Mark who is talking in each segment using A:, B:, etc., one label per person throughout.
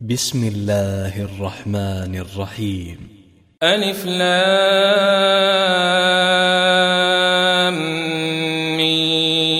A: بسم الله الرحمن الرحيم.
B: ألف لام ميم.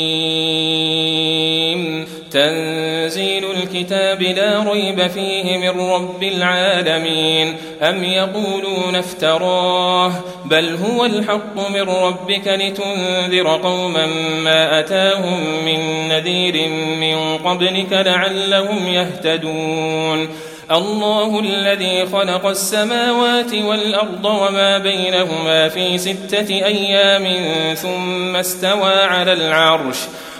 B: تنزيل الكتاب لا ريب فيه من رب العالمين. أم يقولون افتراه بل هو الحق من ربك لتنذر قوما ما أتاهم من نذير من قبلك لعلهم يهتدون. الله الذي خلق السماوات والأرض وما بينهما في ستة أيام ثم استوى على العرش.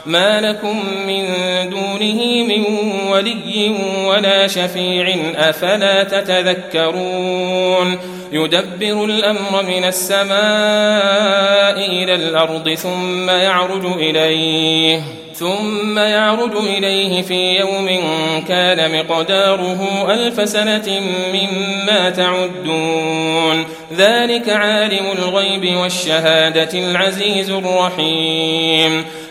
B: ما لكم من دونه من ولي ولا شفيع أفلا تتذكرون؟ يدبر الأمر من السماء إلى الأرض ثم يعرج إليه ثم يعرج إليه في يوم كان مقداره ألف سنة مما تعدون. ذلك عالم الغيب والشهادة العزيز الرحيم.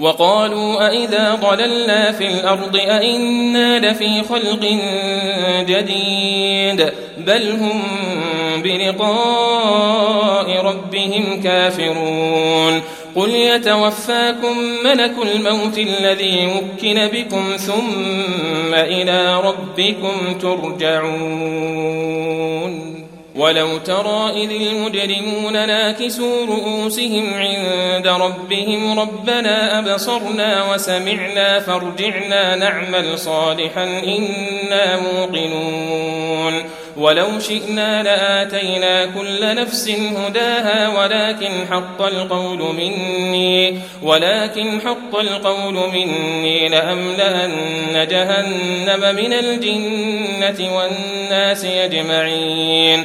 B: وقالوا أئذا ضللنا في الأرض أئنا لفي خلق جديد بل هم بلقاء ربهم كافرون قل يتوفاكم ملك الموت الذي وكل بكم ثم إلى ربكم ترجعون ولو ترى إذ المجرمون ناكسوا رؤوسهم عند ربهم ربنا أبصرنا وسمعنا فارجعنا نعمل صالحا إنا موقنون. ولو شئنا لآتينا كل نفس هداها ولكن حق القول مني ولكن حق القول مني لأملأن جهنم من الجنة والناس أجمعين.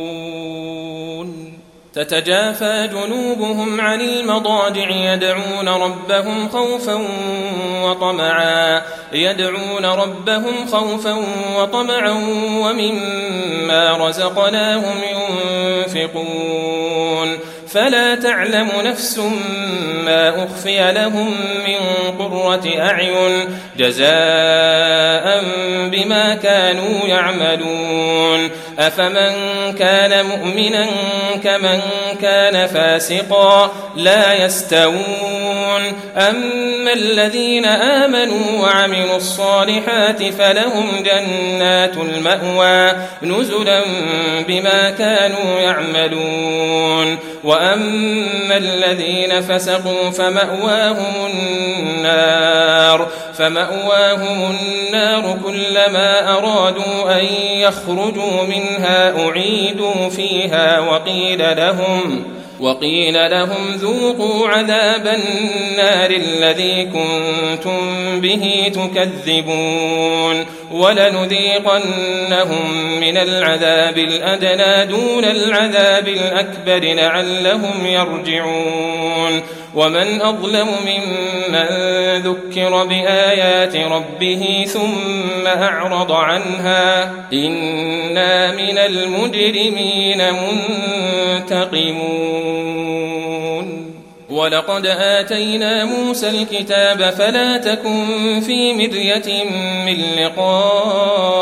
B: تتجافى جنوبهم عن المضاجع يدعون ربهم خوفا وطمعا. يدعون ربهم خوفا وطمعا ومما رزقناهم ينفقون. فلا تعلم نفس ما أخفي لهم من قرة أعين جزاء بما كانوا يعملون. أفمن كان مؤمنا كمن كان فاسقا لا يستوون. أما الذين آمنوا وعملوا الصالحات فلهم جنات المأوى نزلا بما كانوا يعملون. وأما الذين فسقوا فمأواهم النار فمأواهم النار كلما أرادوا أن يخرجوا منها أعيدوا فيها وقيل لهم وقيل لهم ذوقوا عذاب النار الذي كنتم به تكذبون ولنذيقنهم من العذاب الأدنى دون العذاب الأكبر لعلهم يرجعون ومن أظلم ممن ذكر بآيات ربه ثم أعرض عنها إنا من المجرمين منتقمون. ولقد آتينا موسى الكتاب فلا تكن في مرية من لقائه